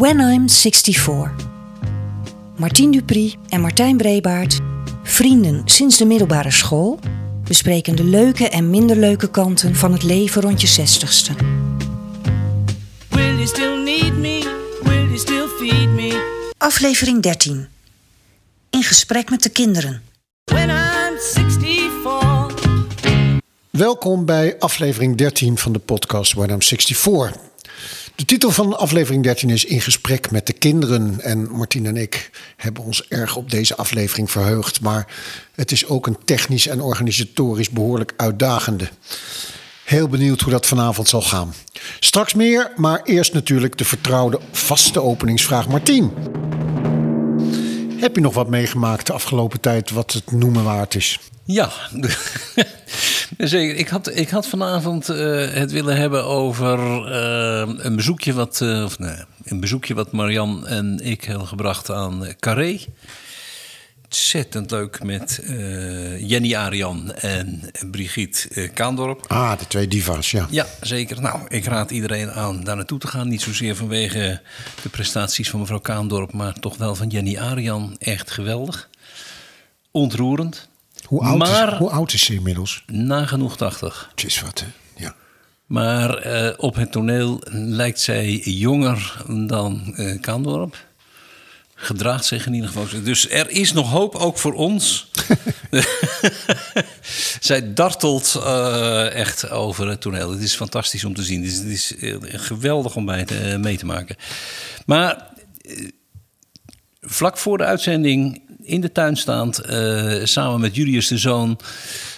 When I'm 64. Martien Dupri en Martijn Brebaert, vrienden sinds de middelbare school, bespreken de leuke en minder leuke kanten van het leven rond je zestigste. Will you still need me? Will you still feed me? Aflevering 13. In gesprek met de kinderen. When I'm 64. Welkom bij aflevering 13 van de podcast When I'm 64. De titel van aflevering 13 is In gesprek met de kinderen. En Martien en ik hebben ons erg op deze aflevering verheugd. Maar het is ook een technisch en organisatorisch behoorlijk uitdagende. Heel benieuwd hoe dat vanavond zal gaan. Straks meer, maar eerst natuurlijk de vertrouwde vaste openingsvraag Martien. Heb je nog wat meegemaakt de afgelopen tijd wat het noemen waard is? Ja, zeker. Ik had, ik had vanavond eh, het willen hebben over eh, een, bezoekje wat, eh, of nee, een bezoekje wat Marian en ik hebben gebracht aan Carré. Ontzettend leuk met Jenny Arian en Brigitte Kaandorp. Ah, de twee divas, ja. Ja, zeker. Nou, ik raad iedereen aan daar naartoe te gaan. Niet zozeer vanwege de prestaties van mevrouw Kaandorp, maar toch wel van Jenny Arian. Echt geweldig. Ontroerend. Hoe oud, Maar- is, hoe oud is ze inmiddels? Nagenoeg 80. Tjus wat, hè? Ja. Maar eh, op het toneel lijkt zij jonger dan Kaandorp. Gedraagt zich in ieder geval. Dus er is nog hoop, ook voor ons. zij dartelt eh, echt over het toneel. Het is fantastisch om te zien. Het is, het is geweldig om bij te, mee te maken. Maar vlak voor de uitzending in de tuin staand, eh, samen met Julius de zoon,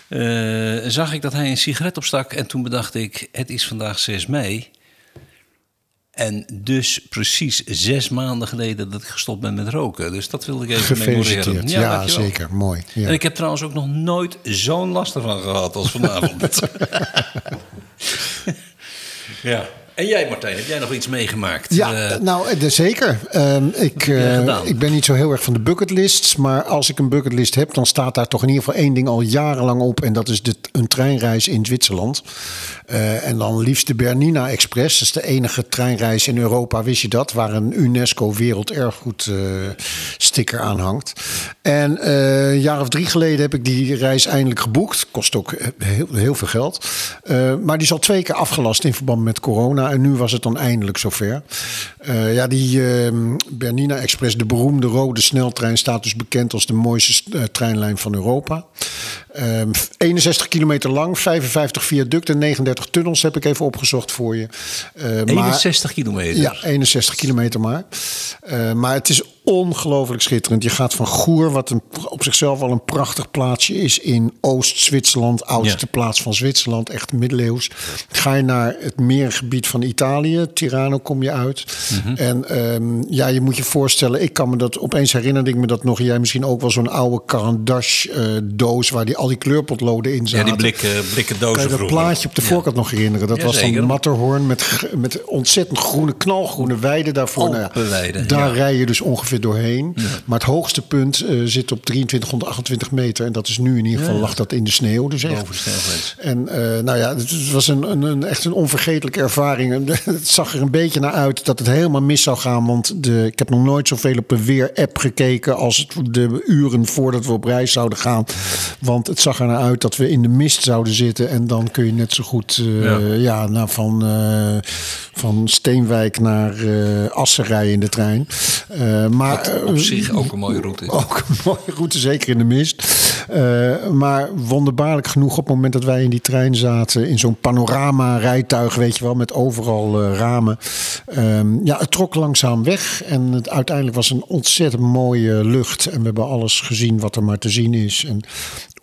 eh, zag ik dat hij een sigaret opstak. En toen bedacht ik, het is vandaag 6 mei. En dus precies zes maanden geleden dat ik gestopt ben met roken. Dus dat wilde ik even memoreren. Ja, dankjewel. zeker. Mooi. Ja. En ik heb trouwens ook nog nooit zo'n last ervan gehad als vanavond. ja. En jij Martijn, heb jij nog iets meegemaakt? Ja, Eh, nou, eh, zeker. Ehm, ik, eh, ik ben niet zo heel erg van de bucketlists. Maar als ik een bucketlist heb, dan staat daar toch in ieder geval één ding al jarenlang op. En dat is de, een treinreis in Zwitserland. En dan liefst de Bernina Express. Dat is de enige treinreis in Europa, wist je dat? Waar een UNESCO Werelderfgoed sticker aan hangt. En een jaar of drie geleden heb ik die reis eindelijk geboekt. Kost ook heel, heel veel geld. Maar die is al twee keer afgelast in verband met corona. En nu was het dan eindelijk zover. Eh, ja, die eh, Bernina Express, de beroemde rode sneltrein, staat dus bekend als de mooiste eh, treinlijn van Europa. Ehm, 61 kilometer lang, 55 viaducten, 39 tunnels heb ik even opgezocht voor je. Eh, maar- 61 kilometer. ja, 61 kilometer maar. Maar het is ongelooflijk schitterend. Je gaat van Goer, wat een, op zichzelf al een prachtig plaatsje is in Oost-Zwitserland, oudste Ja. plaats van Zwitserland, echt middeleeuws. Ga je naar het meergebied van Italië, Tirano kom je uit. Mhm. En ehm, ja, je moet je voorstellen, ik kan me dat opeens herinnerde ik me dat nog. Jij misschien ook wel zo'n oude Carandache-doos waar die al die kleurpotloden in zaten. Ja, die blikken, blikken dozen Kan je dat vroeger. plaatje op de Ja. voorkant nog herinneren? Dat Ja, was dan. Matterhorn met, met ontzettend groene, knalgroene weiden daarvoor. Nou daar rij je dus ongeveer doorheen. Maar het hoogste punt eh, zit op 2328 meter. En dat is nu in ieder geval, lag dat in de sneeuw. Dus echt. En eh, nou ja, het was een, een, een, echt een onvergetelijke ervaring. Het zag er een beetje naar uit dat het helemaal mis zou gaan. Want de, ik heb nog nooit zoveel op een weer-app gekeken als het de uren voordat we op reis zouden gaan. Want het zag er naar uit dat we in de mist zouden zitten. En dan kun je net zo goed eh, Ja. nou, van, van Steenwijk naar Assen rijden in de trein. Maar, Wat op eh, zich ook een mooie route is. ook een mooie route, zeker in de mist. Eh, maar wonderbaarlijk genoeg, op het moment dat wij in die trein zaten, in zo'n panorama-rijtuig, weet je wel, met overal eh, ramen. Ehm, ja, het trok langzaam weg. En het, uiteindelijk was een ontzettend mooie lucht. En we hebben alles gezien wat er maar te zien is. En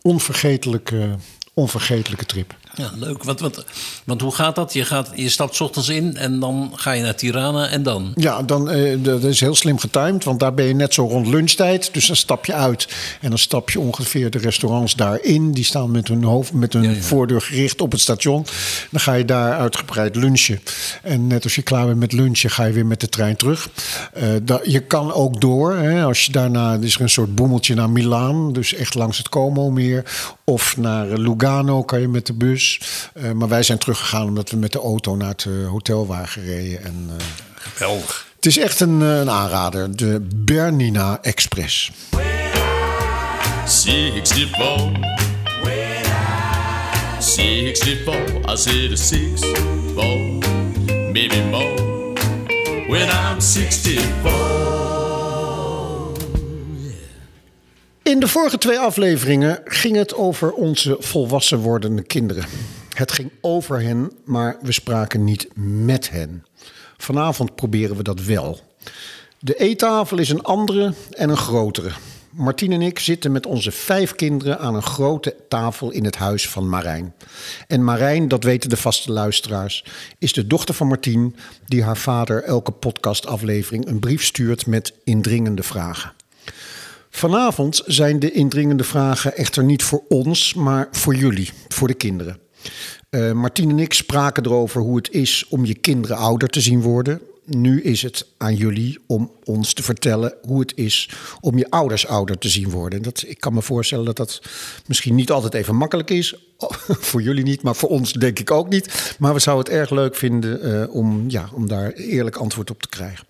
onvergetelijke, onvergetelijke trip. Ja, leuk. Want, want, want hoe gaat dat? Je, gaat, je stapt 's ochtends in en dan ga je naar Tirana en dan? Ja, dan, eh, dat is heel slim getimed, want daar ben je net zo rond lunchtijd. Dus dan stap je uit en dan stap je ongeveer de restaurants daarin. Die staan met hun, hoofd, met hun Ja, ja. voordeur gericht op het station. Dan ga je daar uitgebreid lunchen. En net als je klaar bent met lunchen, ga je weer met de trein terug. Da- je kan ook door. Hè, als je daarna, er is er een soort boemeltje naar Milaan, dus echt langs het Como meer. Of naar eh, Lugano kan je met de bus. Eh, maar wij zijn teruggegaan omdat we met de auto naar het eh, hotel waren gereden. En, eh, Geweldig. Het is echt een, een aanrader, de Bernina Express. 64. 64. I said a six, four, maybe more. When I'm 64. In de vorige twee afleveringen ging het over onze volwassen wordende kinderen. Het ging over hen, maar we spraken niet met hen. Vanavond proberen we dat wel. De eettafel is een andere en een grotere. Martien en ik zitten met onze vijf kinderen aan een grote tafel in het huis van Marijn. En Marijn, dat weten de vaste luisteraars, is de dochter van Martien die haar vader elke podcastaflevering een brief stuurt met indringende vragen. Vanavond zijn de indringende vragen echter niet voor ons, maar voor jullie, voor de kinderen. Uh, Martien en ik spraken erover hoe het is om je kinderen ouder te zien worden. Nu is het aan jullie om ons te vertellen hoe het is om je ouders ouder te zien worden. Dat, ik kan me voorstellen dat dat misschien niet altijd even makkelijk is. voor jullie niet, maar voor ons denk ik ook niet. Maar we zouden het erg leuk vinden uh, om, ja, om daar eerlijk antwoord op te krijgen.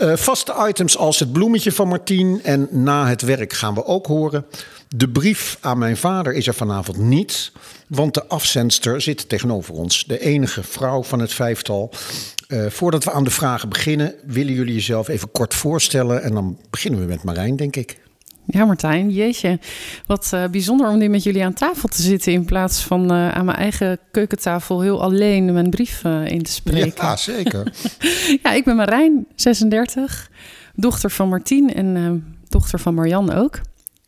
Uh, vaste items als het bloemetje van Martien en na het werk gaan we ook horen. De brief aan mijn vader is er vanavond niet, want de afzendster zit tegenover ons. De enige vrouw van het vijftal. Uh, voordat we aan de vragen beginnen, willen jullie jezelf even kort voorstellen. En dan beginnen we met Marijn, denk ik. Ja, Martijn, jeetje. Wat uh, bijzonder om nu met jullie aan tafel te zitten... in plaats van uh, aan mijn eigen keukentafel heel alleen mijn brief in te spreken. Ja, zeker. ja, ik ben Marijn, 36, dochter van Martien en dochter van Marian ook.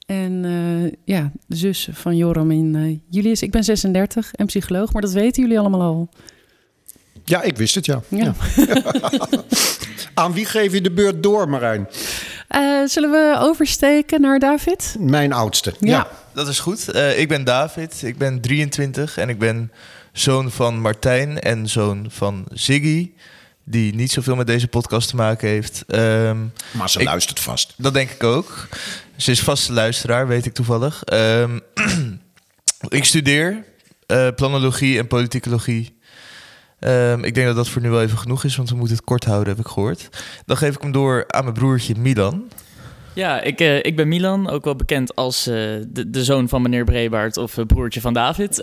En uh, ja, de zus van Joram en uh, Julius. Ik ben 36 en psycholoog, maar dat weten jullie allemaal al. Ja, ik wist het, ja. ja. ja. Aan wie geef je de beurt door, Marijn? Uh, zullen we oversteken naar David? Mijn oudste, ja. ja. Dat is goed. ik ben David, ik ben 23 en ik ben zoon van Martijn en zoon van Ziggy die niet zoveel met deze podcast te maken heeft. Um, maar ze ik, luistert vast. Dat denk ik ook. Ze is vaste luisteraar, weet ik toevallig. Um, ik studeer uh, planologie en politicologie. Um, ik denk dat dat voor nu wel even genoeg is, want we moeten het kort houden, heb ik gehoord. Dan geef ik hem door aan mijn broertje Milan. Ja, ik, uh, ik ben Milan, ook wel bekend als uh, de, de, zoon van meneer Brebaert of uh, broertje van David.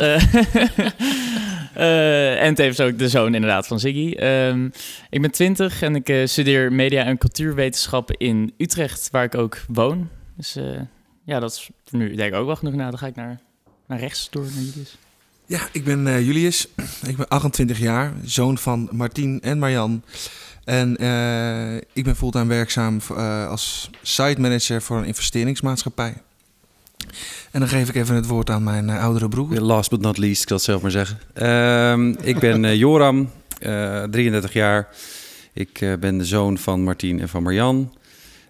en tevens ook de zoon inderdaad van Ziggy. Um, ik ben 20 en ik studeer media- en cultuurwetenschappen in Utrecht, waar ik ook woon. Dus ja, dat is voor nu denk ik ook wel genoeg. Nou, dan ga ik naar, naar rechts door, naar Julius. Ja, ik ben Julius. Ik ben 28 jaar, zoon van Martien en Marjan. En uh, ik ben fulltime werkzaam uh, als site manager voor een investeringsmaatschappij. En dan geef ik even het woord aan mijn uh, oudere broer. Last but not least, ik zal het zelf maar zeggen. Ehm, ik ben Joram, 33 jaar. Ik ben de zoon van Martien en van Marjan.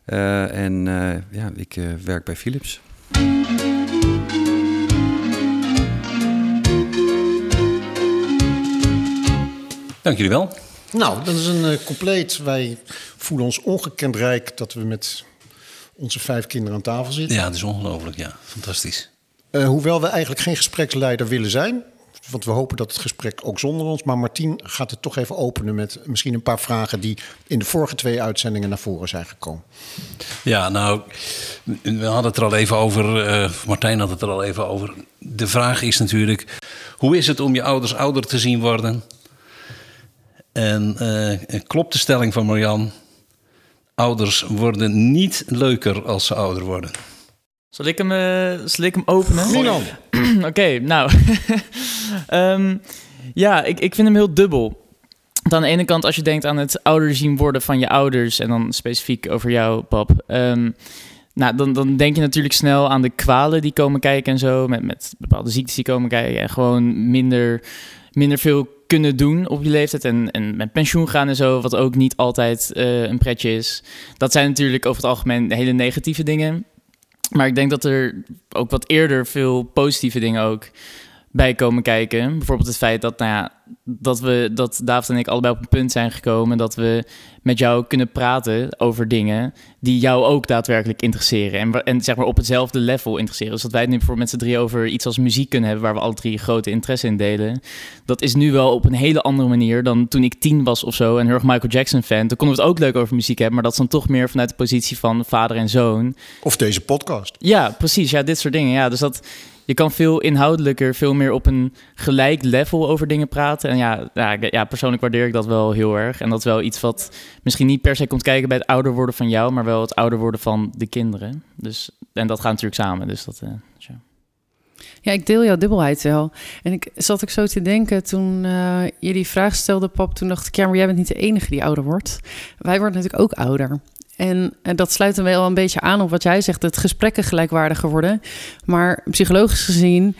en ja, ik werk bij Philips. Dank jullie wel. Nou, dat is een uh, compleet. Wij voelen ons ongekend rijk dat we met onze vijf kinderen aan tafel zitten. Ja, dat is ongelooflijk. Ja, fantastisch. Uh, hoewel we eigenlijk geen gespreksleider willen zijn. Want we hopen dat het gesprek ook zonder ons. Maar Martien gaat het toch even openen met misschien een paar vragen die in de vorige twee uitzendingen naar voren zijn gekomen. Ja, nou, we hadden het er al even over. Uh, Martijn had het er al even over. De vraag is natuurlijk: hoe is het om je ouders ouder te zien worden? En uh, klopt de stelling van Marjan: ouders worden niet leuker als ze ouder worden. Zal ik hem, uh, zal ik hem openen? Milan. Oké, okay, nou. um, ja, ik, ik vind hem heel dubbel. aan de ene kant, als je denkt aan het ouder zien worden van je ouders... en dan specifiek over jou, pap... Um, nou, dan, dan denk je natuurlijk snel aan de kwalen die komen kijken en zo... met, met bepaalde ziektes die komen kijken... en gewoon minder, minder veel kunnen doen op je leeftijd en, en met pensioen gaan en zo, wat ook niet altijd uh, een pretje is. Dat zijn natuurlijk over het algemeen hele negatieve dingen. Maar ik denk dat er ook wat eerder veel positieve dingen ook bij komen kijken. Bijvoorbeeld het feit dat, nou ja, dat, we, dat David en ik allebei op een punt zijn gekomen dat we met jou kunnen praten over dingen die jou ook daadwerkelijk interesseren. En, en zeg maar op hetzelfde level interesseren. Dus dat wij het nu met z'n drie over iets als muziek kunnen hebben, waar we alle drie grote interesse in delen. Dat is nu wel op een hele andere manier dan toen ik tien was of zo en heel erg Michael Jackson fan. Toen konden we het ook leuk over muziek hebben, maar dat is dan toch meer vanuit de positie van vader en zoon. Of deze podcast. Ja, precies. Ja, dit soort dingen. Ja, dus dat, je kan veel inhoudelijker, veel meer op een gelijk level over dingen praten. En ja, ja, ja, persoonlijk waardeer ik dat wel heel erg. En dat is wel iets wat misschien niet per se komt kijken bij het ouder worden van jou, maar wel het ouder worden van de kinderen. Dus, en dat gaat natuurlijk samen. Dus dat, eh, ja. Ja, ik deel jouw dubbelheid wel. En ik zat ook zo te denken toen eh, je die vraag stelde, pap. Toen dacht ik, ja, jij bent niet de enige die ouder wordt. Wij worden natuurlijk ook ouder. En, en dat sluit dan wel een beetje aan op wat jij zegt, dat gesprekken gelijkwaardiger worden. Maar psychologisch gezien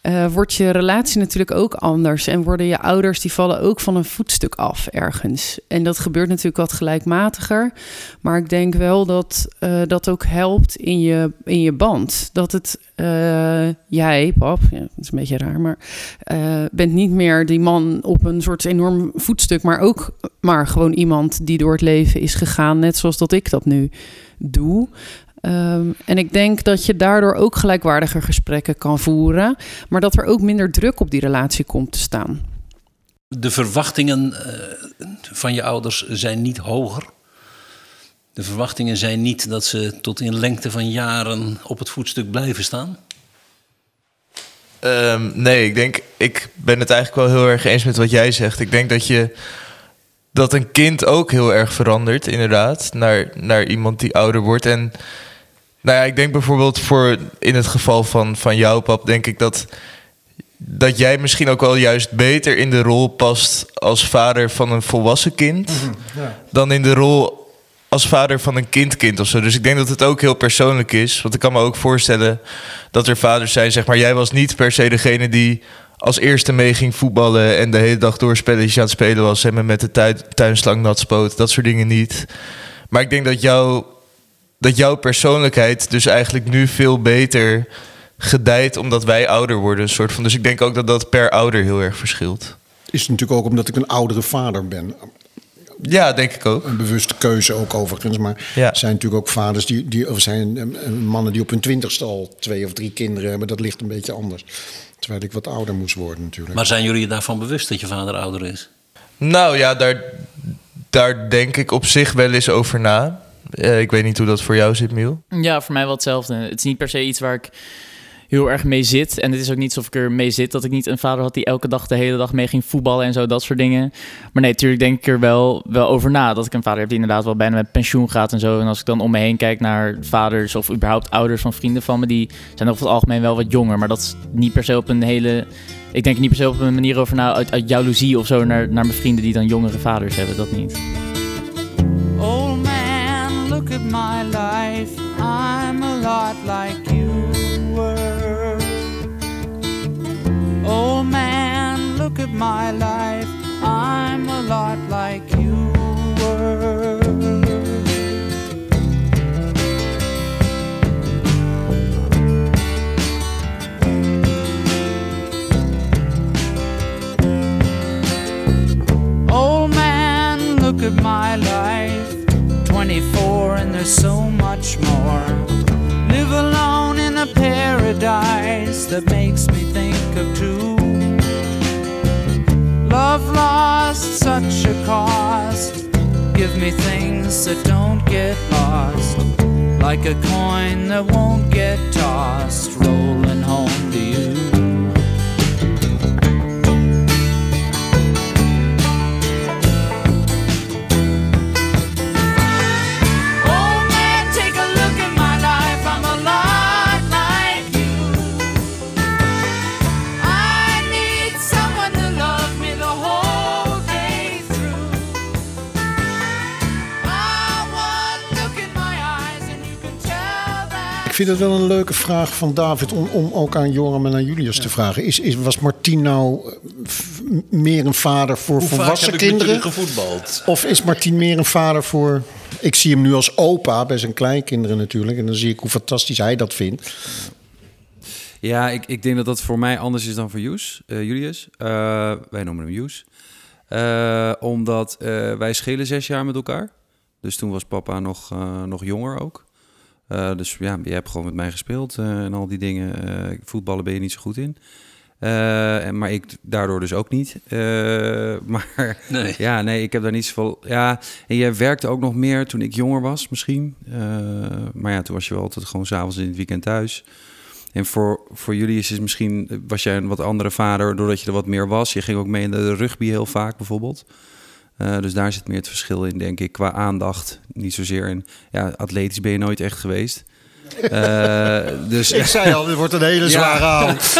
eh, wordt je relatie natuurlijk ook anders. En worden je ouders, die vallen ook van een voetstuk af ergens. En dat gebeurt natuurlijk wat gelijkmatiger. Maar ik denk wel dat eh, dat ook helpt in je, in je band. Dat het eh, jij, pap, dat is een beetje raar, maar bent niet meer die man op een soort enorm voetstuk, maar ook maar gewoon iemand die door het leven is gegaan, net zoals dat ik dat nu doe. Ehm, en ik denk dat je daardoor ook gelijkwaardiger gesprekken kan voeren, maar dat er ook minder druk op die relatie komt te staan. De verwachtingen eh, van je ouders zijn niet hoger. De verwachtingen zijn niet dat ze tot in lengte van jaren op het voetstuk blijven staan. Ehm, nee, ik denk, ik ben het eigenlijk wel heel erg eens met wat jij zegt. Ik denk dat je dat een kind ook heel erg verandert, inderdaad, naar, naar iemand die ouder wordt. En nou ja, ik denk bijvoorbeeld voor in het geval van, van jou, pap, denk ik dat, dat jij misschien ook wel juist beter in de rol past als vader van een volwassen kind dan in de rol als vader van een kindkind of zo. Dus ik denk dat het ook heel persoonlijk is. Want ik kan me ook voorstellen dat er vaders zijn, zeg maar... jij was niet per se degene die als eerste mee ging voetballen... en de hele dag door spelletjes aan het spelen was... en me met de tuin, tuinslang nat spoot, dat soort dingen niet. Maar ik denk dat, jou, dat jouw persoonlijkheid dus eigenlijk nu veel beter gedijt... omdat wij ouder worden, een soort van. Dus ik denk ook dat dat per ouder heel erg verschilt. Is het natuurlijk ook omdat ik een oudere vader ben. Ja, denk ik ook. Een bewuste keuze ook overigens. Maar Ja. er zijn natuurlijk ook vaders die, die of zijn eh, eh, mannen die op hun twintigste al twee of drie kinderen hebben. Dat ligt een beetje anders. Terwijl ik wat ouder moest worden natuurlijk. Maar zijn jullie je daarvan bewust dat je vader ouder is? Nou ja, daar, daar denk ik op zich wel eens over na. Eh, ik weet niet hoe dat voor jou zit, Miel. Ja, voor mij wel hetzelfde. Het is niet per se iets waar ik heel erg mee zit. En het is ook niet alsof ik er mee zit dat ik niet een vader had die elke dag de hele dag mee ging voetballen en zo, dat soort dingen. Maar nee, natuurlijk denk ik er wel, wel over na. Dat ik een vader heb die inderdaad wel bijna met pensioen gaat en zo. En als ik dan om me heen kijk naar vaders of überhaupt ouders van vrienden van me, die zijn over het algemeen wel wat jonger. Maar dat is niet per se op een hele. Ik denk niet per se op een manier over na, uit, uit jaloezie of zo naar, naar mijn vrienden die dan jongere vaders hebben. Dat niet. Look at my life. I'm a lot like you were. Old man, look at my life. I'm a lot like you were. Old man, look at my life. 24 and there's so much more. Live alone in a paradise that makes me think of two. Love lost, such a cost. Give me things that don't get lost. Like a coin that won't get tossed, rolling home vind het wel een leuke vraag van David om, om ook aan Joram en aan Julius te vragen. Is, is, was Martien nou eh, f- meer een vader voor volwassen kinderen? gevoetbald? Of is Martien meer een vader voor... Ik zie hem nu als opa bij zijn kleinkinderen natuurlijk. En dan zie ik hoe fantastisch hij dat vindt. Ja, ik, ik denk dat dat voor mij anders is dan voor Joes, eh, Julius. Eh, wij noemen hem Joes. Eh, omdat eh, wij schelen zes jaar met elkaar. Dus toen was papa nog, eh, nog jonger ook. Eh, dus ja, je hebt gewoon met mij gespeeld eh, en al die dingen. Eh, voetballen ben je niet zo goed in. En, maar ik daardoor dus ook niet. Maar Nee. ja, nee, ik heb daar niet zoveel... Ja, en jij werkte ook nog meer toen ik jonger was misschien. Maar ja, toen was je wel altijd gewoon s'avonds in het weekend thuis. En voor, voor jullie is het misschien... Was jij een wat andere vader doordat je er wat meer was. Je ging ook mee in de rugby heel vaak bijvoorbeeld. Eh, dus daar zit meer het verschil in, denk ik, qua aandacht. Niet zozeer in... Ja, atletisch ben je nooit echt geweest. Eh, dus Ik zei al, dit wordt een hele Ja. zware avond.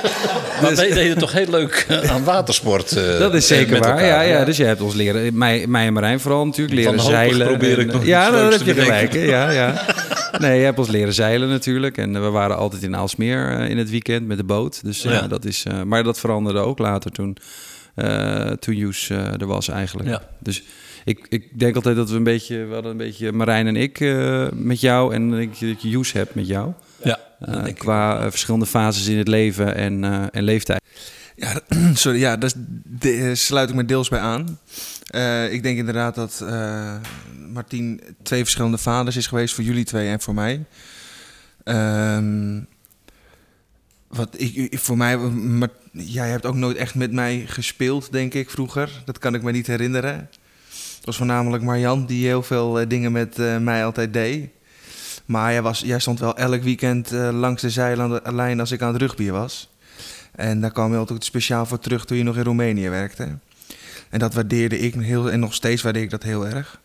Maar wij deden toch heel leuk eh, aan watersport. eh, Dat is zeker met waar. elkaar, ja, ja, dus je hebt ons leren, mij, mij en Marijn vooral natuurlijk, leren zeilen. probeer en- ik nog ja, nou, dat heb je gelijk. Ja, ja. Nee, je hebt ons leren zeilen natuurlijk. En we waren altijd in Aalsmeer in het weekend met de boot. Dus ja, Ja. dat is. eh, maar dat veranderde ook later toen, eh, toen Joes eh, er was eigenlijk. Ja. Dus ik, ik denk altijd dat we een beetje, we hadden een beetje Marijn en ik eh, met jou en ik, dat je Joes hebt met jou. Ja, dat qua verschillende fases in het leven en, eh, en leeftijd. Ja, sorry, ja, daar de- sluit ik me deels bij aan. Eh, ik denk inderdaad dat eh Martien twee verschillende vaders is geweest voor jullie twee en voor mij. Ehm, wat ik, voor mij, jij hebt ook nooit echt met mij gespeeld, denk ik, vroeger. Dat kan ik me niet herinneren. Het was voornamelijk Marjan die heel veel eh, dingen met eh, mij altijd deed. Maar jij, was, jij stond wel elk weekend eh, langs de zijlijn als ik aan het rugbyen was. En daar kwam je altijd speciaal voor terug toen je nog in Roemenië werkte. En dat waardeerde ik heel, en nog steeds waardeer ik dat heel erg.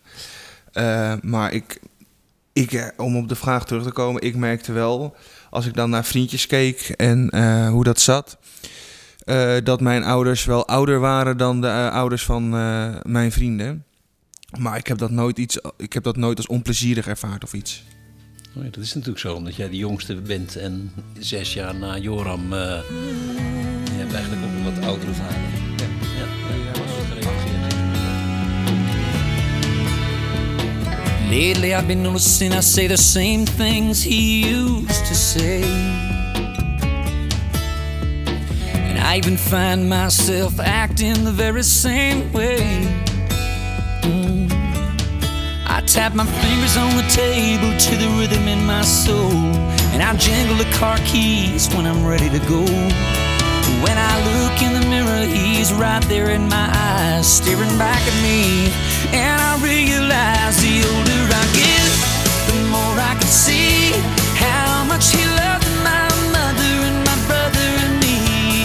Maar ik, ik, om op de vraag terug te komen, ik merkte wel, als ik dan naar vriendjes keek en eh, hoe dat zat, eh, dat mijn ouders wel ouder waren dan de eh, ouders van mijn vrienden. Maar ik heb, dat nooit iets, ik heb dat nooit als onplezierig ervaard of iets. Oh ja, dat is natuurlijk zo, omdat jij de jongste bent en zes jaar na Joram. je eigenlijk ook een wat oudere vader. Ja, ja, Lately, I've been noticing I say the same things he used to say. And I even find myself acting the very same way. Mm. I tap my fingers on the table to the rhythm in my soul. And I jingle the car keys when I'm ready to go. When I look in the mirror, he's right there in my eyes, staring back at me. And I realize the older I get, the more I can see how much he loved my mother and my brother and me.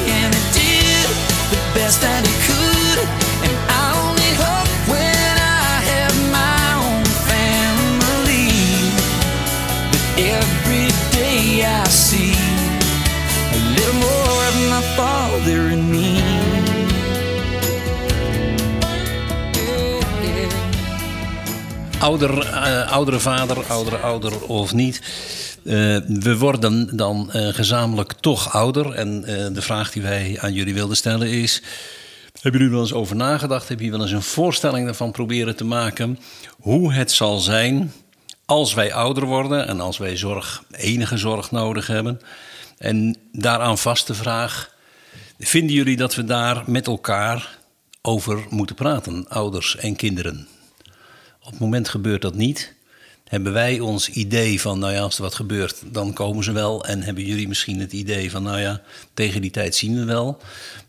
And he did the best that he could. And I only hope when I have my own family that every day I see a little more of my father in me. Ouder, eh, oudere vader, oudere ouder of niet. Eh, we worden dan eh, gezamenlijk toch ouder. En de vraag die wij aan jullie wilden stellen is... Hebben jullie wel eens over nagedacht? Hebben jullie wel eens een voorstelling ervan proberen te maken... hoe het zal zijn als wij ouder worden... en als wij zorg, enige zorg nodig hebben? En daaraan vast de vraag... vinden jullie dat we daar met elkaar over moeten praten? Ouders en kinderen. Op het moment gebeurt dat niet. Hebben wij ons idee van, nou ja, als er wat gebeurt, dan komen ze wel. En hebben jullie misschien het idee van, nou ja, tegen die tijd zien we wel.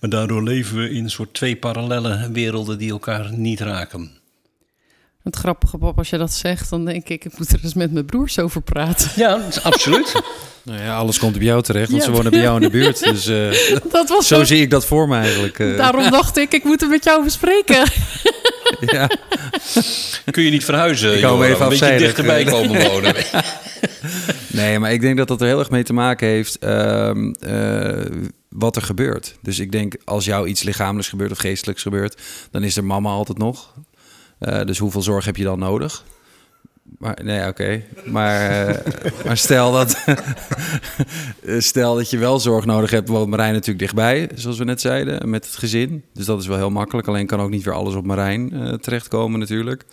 Maar daardoor leven we in een soort twee parallele werelden die elkaar niet raken. Het grappige, pap, als je dat zegt, dan denk ik, ik moet er eens met mijn broers over praten. Ja, absoluut. Nou ja, alles komt op jou terecht, want Ja. ze wonen bij jou in de buurt. Dus eh, Dat was zo zie ik dat voor me eigenlijk. eh. Daarom dacht ik, ik moet het met jou bespreken. ja. Kun je niet verhuizen, Ik hou even Een beetje dichterbij komen wonen. Nee, maar ik denk dat dat er heel erg mee te maken heeft ehm, eh, wat er gebeurt. Dus ik denk, als jou iets lichamelijks gebeurt of geestelijks gebeurt, dan is er mama altijd nog. Eh, dus hoeveel zorg heb je dan nodig? Maar nee, oké. Maar, eh, maar stel dat, stel dat je wel zorg nodig hebt, woont Marijn natuurlijk dichtbij, zoals we net zeiden, met het gezin. Dus dat is wel heel makkelijk. Alleen kan ook niet weer alles op Marijn eh, terechtkomen natuurlijk.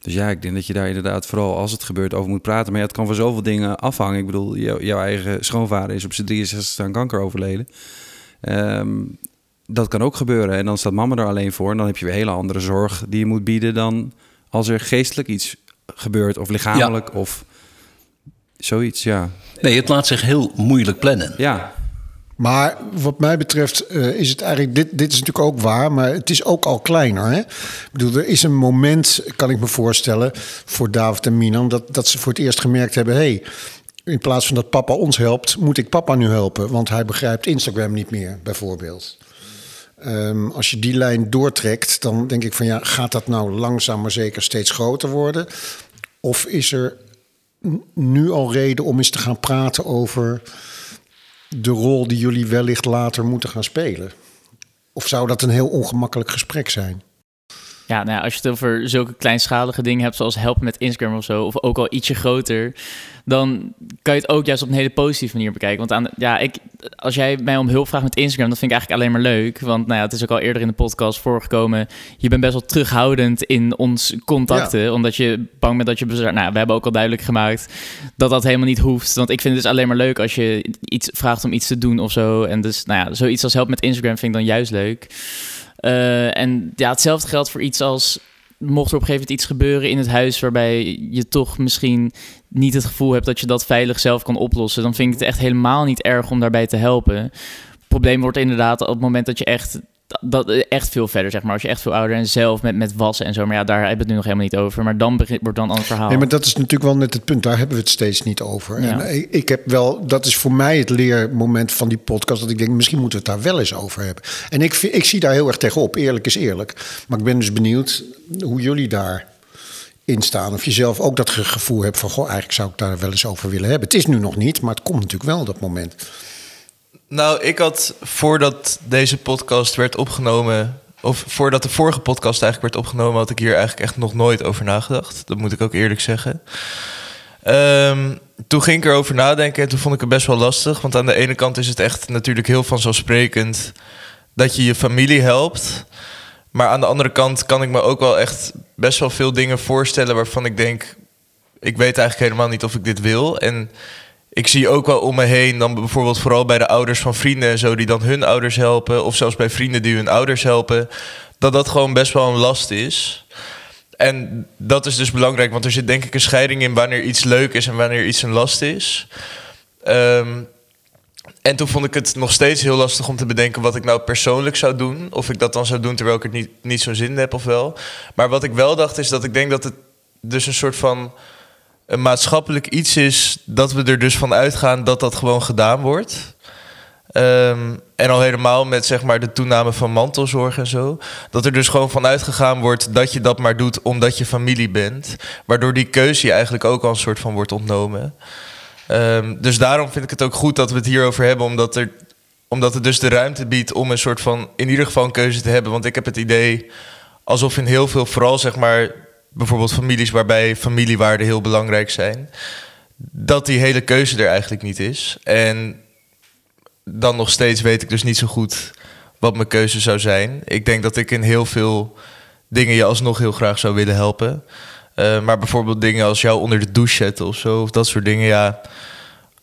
Dus ja, ik denk dat je daar inderdaad vooral als het gebeurt over moet praten. Maar ja, het kan van zoveel dingen afhangen. Ik bedoel, jou- jouw eigen schoonvader is op zijn 63 aan kanker overleden. Ehm, dat kan ook gebeuren. En dan staat mama er alleen voor. En dan heb je weer hele andere zorg die je moet bieden dan als er geestelijk iets gebeurt. Of lichamelijk of zoiets, ja. Nee, het laat zich heel moeilijk plannen. Ja, Maar wat mij betreft eh, is het eigenlijk... Dit, dit is natuurlijk ook waar, maar het is ook al kleiner. Hè? Ik bedoel, er is een moment, kan ik me voorstellen... voor David en Minan, dat, dat ze voor het eerst gemerkt hebben... Hey, in plaats van dat papa ons helpt, moet ik papa nu helpen. Want hij begrijpt Instagram niet meer, bijvoorbeeld. Ehm, als je die lijn doortrekt, dan denk ik van... ja, gaat dat nou langzaam maar zeker steeds groter worden? Of is er nu al reden om eens te gaan praten over de rol die jullie wellicht later moeten gaan spelen? Of zou dat een heel ongemakkelijk gesprek zijn? Ja, nou ja, als je het over zulke kleinschalige dingen hebt, zoals helpen met Instagram of zo, of ook al ietsje groter, dan kan je het ook juist op een hele positieve manier bekijken. Want aan, ja, ik, als jij mij om hulp vraagt met Instagram, dat vind ik eigenlijk alleen maar leuk. Want nou ja, het is ook al eerder in de podcast voorgekomen. Je bent best wel terughoudend in ons contacten, omdat je bang bent dat je bezwaar. Nou, we hebben ook al duidelijk gemaakt dat dat helemaal niet hoeft. Want ik vind het dus alleen maar leuk als je iets vraagt om iets te doen of zo. En dus, nou ja, zoiets als help met Instagram vind ik dan juist leuk. Eh, en ja, hetzelfde geldt voor iets als... mocht er op een gegeven moment iets gebeuren in het huis... waarbij je toch misschien niet het gevoel hebt... dat je dat veilig zelf kan oplossen... dan vind ik het echt helemaal niet erg om daarbij te helpen. Het probleem wordt inderdaad op het moment dat je echt... Dat, echt veel verder, zeg maar. Als je echt veel ouder en zelf met, met wassen en zo. Maar ja, daar hebben we het nu nog helemaal niet over. Maar dan begint, wordt dan een ander verhaal. Nee, maar dat is natuurlijk wel net het punt. Daar hebben we het steeds niet over. Ja. En ik, ik heb wel, dat is voor mij het leermoment van die podcast. Dat ik denk, misschien moeten we het daar wel eens over hebben. En ik, ik zie daar heel erg tegenop. Eerlijk is eerlijk. Maar ik ben dus benieuwd hoe jullie daar in staan. Of je zelf ook dat ge- gevoel hebt van... Goh, eigenlijk zou ik daar wel eens over willen hebben. Het is nu nog niet, maar het komt natuurlijk wel dat moment. Nou, ik had voordat deze podcast werd opgenomen, of voordat de vorige podcast eigenlijk werd opgenomen, had ik hier eigenlijk echt nog nooit over nagedacht. Dat moet ik ook eerlijk zeggen. Ehm, toen ging ik erover nadenken en toen vond ik het best wel lastig. Want aan de ene kant is het echt natuurlijk heel vanzelfsprekend dat je je familie helpt. Maar aan de andere kant kan ik me ook wel echt best wel veel dingen voorstellen waarvan ik denk, ik weet eigenlijk helemaal niet of ik dit wil. En ik zie ook wel om me heen, dan bijvoorbeeld vooral bij de ouders van vrienden en zo, die dan hun ouders helpen, of zelfs bij vrienden die hun ouders helpen, dat dat gewoon best wel een last is. En dat is dus belangrijk, want er zit denk ik een scheiding in wanneer iets leuk is en wanneer iets een last is. Ehm, en toen vond ik het nog steeds heel lastig om te bedenken wat ik nou persoonlijk zou doen. Of ik dat dan zou doen terwijl ik het niet, niet zo'n zin heb of wel. Maar wat ik wel dacht is dat ik denk dat het dus een soort van een maatschappelijk iets is dat we er dus van uitgaan dat dat gewoon gedaan wordt. Ehm, en al helemaal met zeg maar de toename van mantelzorg en zo. Dat er dus gewoon van uitgegaan wordt dat je dat maar doet omdat je familie bent. Waardoor die keuze je eigenlijk ook al een soort van wordt ontnomen. Ehm, dus daarom vind ik het ook goed dat we het hierover hebben. Omdat, er, omdat het dus de ruimte biedt om een soort van in ieder geval een keuze te hebben. Want ik heb het idee alsof in heel veel, vooral zeg maar bijvoorbeeld families waarbij familiewaarden heel belangrijk zijn. Dat die hele keuze er eigenlijk niet is. En dan nog steeds weet ik dus niet zo goed wat mijn keuze zou zijn. Ik denk dat ik in heel veel dingen je alsnog heel graag zou willen helpen. Eh, maar bijvoorbeeld dingen als jou onder de douche zetten of zo, of dat soort dingen, ja.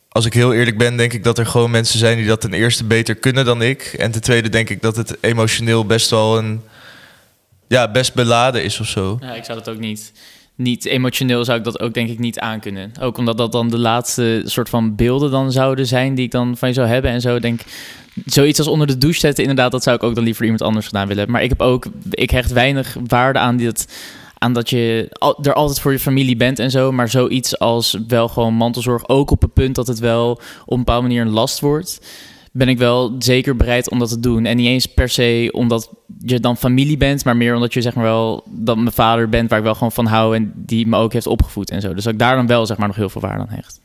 Als ik heel eerlijk ben, denk ik dat er gewoon mensen zijn die dat ten eerste beter kunnen dan ik. En ten tweede denk ik dat het emotioneel best wel een, ja, best beladen is of zo. Ja, ik zou dat ook niet. Niet emotioneel zou ik dat ook denk ik niet aankunnen. Ook omdat dat dan de laatste soort van beelden dan zouden zijn die ik dan van je zou hebben en zo. Denk zoiets als onder de douche zetten, inderdaad, dat zou ik ook dan liever iemand anders gedaan willen. Maar ik heb ook, ik hecht weinig waarde aan dit, aan dat je er altijd voor je familie bent en zo. Maar zoiets als wel gewoon mantelzorg, ook op het punt dat het wel op een bepaalde manier een last wordt ben ik wel zeker bereid om dat te doen. En niet eens per se omdat je dan familie bent, maar meer omdat je zeg maar wel dat mijn vader bent, waar ik wel gewoon van hou en die me ook heeft opgevoed en zo. Dus dat ik daar dan wel zeg maar nog heel veel waarde aan hecht.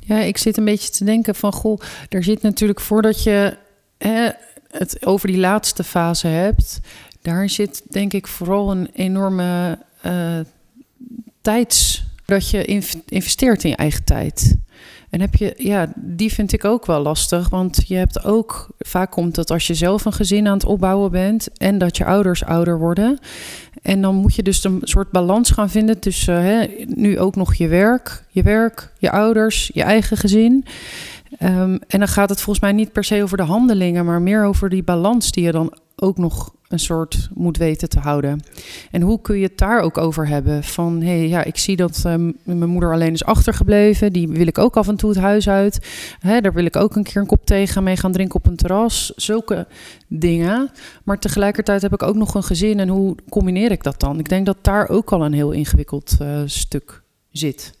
Ja, ik zit een beetje te denken van, goh, er zit natuurlijk voordat je hè, het over die laatste fase hebt, daar zit denk ik vooral een enorme eh tijds, dat je inv- investeert in je eigen tijd. En heb je, ja, die vind ik ook wel lastig. Want je hebt ook, vaak komt het als je zelf een gezin aan het opbouwen bent en dat je ouders ouder worden. En dan moet je dus een soort balans gaan vinden tussen hè, nu ook nog je werk, je werk, je ouders, je eigen gezin. Ehm, en dan gaat het volgens mij niet per se over de handelingen, maar meer over die balans die je dan ook nog een soort moet weten te houden. En hoe kun je het daar ook over hebben? Van hé, hey, ja, ik zie dat ehm, mijn moeder alleen is achtergebleven. Die wil ik ook af en toe het huis uit. Hè, daar wil ik ook een keer een kop thee gaan mee gaan drinken op een terras. Zulke dingen. Maar tegelijkertijd heb ik ook nog een gezin. En hoe combineer ik dat dan? Ik denk dat daar ook al een heel ingewikkeld uh, stuk zit.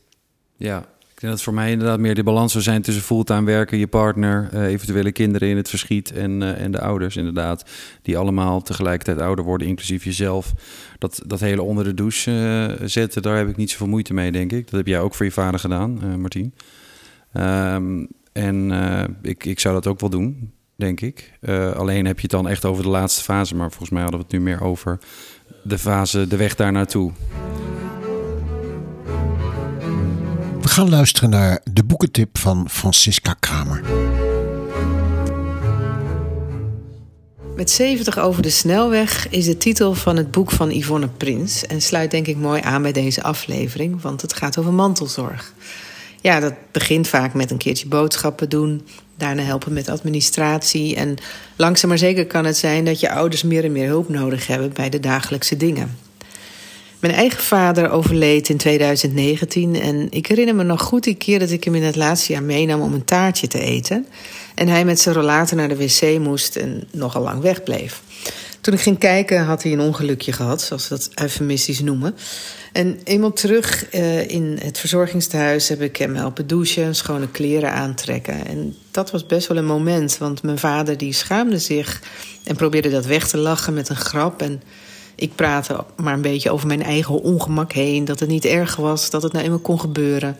Ja, ik denk dat voor mij inderdaad meer de balans zou zijn tussen fulltime werken, je partner, uh, eventuele kinderen in het verschiet en, uh, en de ouders inderdaad. Die allemaal tegelijkertijd ouder worden, inclusief jezelf. Dat, dat hele onder de douche uh, zetten, daar heb ik niet zoveel moeite mee, denk ik. Dat heb jij ook voor je vader gedaan, Martien. Um, en ik, ik zou dat ook wel doen, denk ik. alleen heb je het dan echt over de laatste fase. Maar volgens mij hadden we het nu meer over de fase, de weg daar naartoe. We gaan luisteren naar de boekentip van Francisca Kramer. Met 70 over de snelweg is de titel van het boek van Yvonne Prins. En sluit denk ik mooi aan bij deze aflevering, want het gaat over mantelzorg. Ja, dat begint vaak met een keertje boodschappen doen, daarna helpen met administratie. En langzaam maar zeker kan het zijn dat je ouders meer en meer hulp nodig hebben bij de dagelijkse dingen. Mijn eigen vader overleed in 2019 en ik herinner me nog goed die keer dat ik hem in het laatste jaar meenam om een taartje te eten. En hij met zijn rollator naar de wc moest en nogal lang wegbleef. Toen ik ging kijken had hij een ongelukje gehad, zoals we dat eufemistisch noemen. En eenmaal terug uh, in het verzorgingstehuis heb ik hem helpen douchen, schone kleren aantrekken. En dat was best wel een moment, want mijn vader die schaamde zich en probeerde dat weg te lachen met een grap. En ik praatte maar een beetje over mijn eigen ongemak heen. Dat het niet erg was, dat het nou eenmaal kon gebeuren.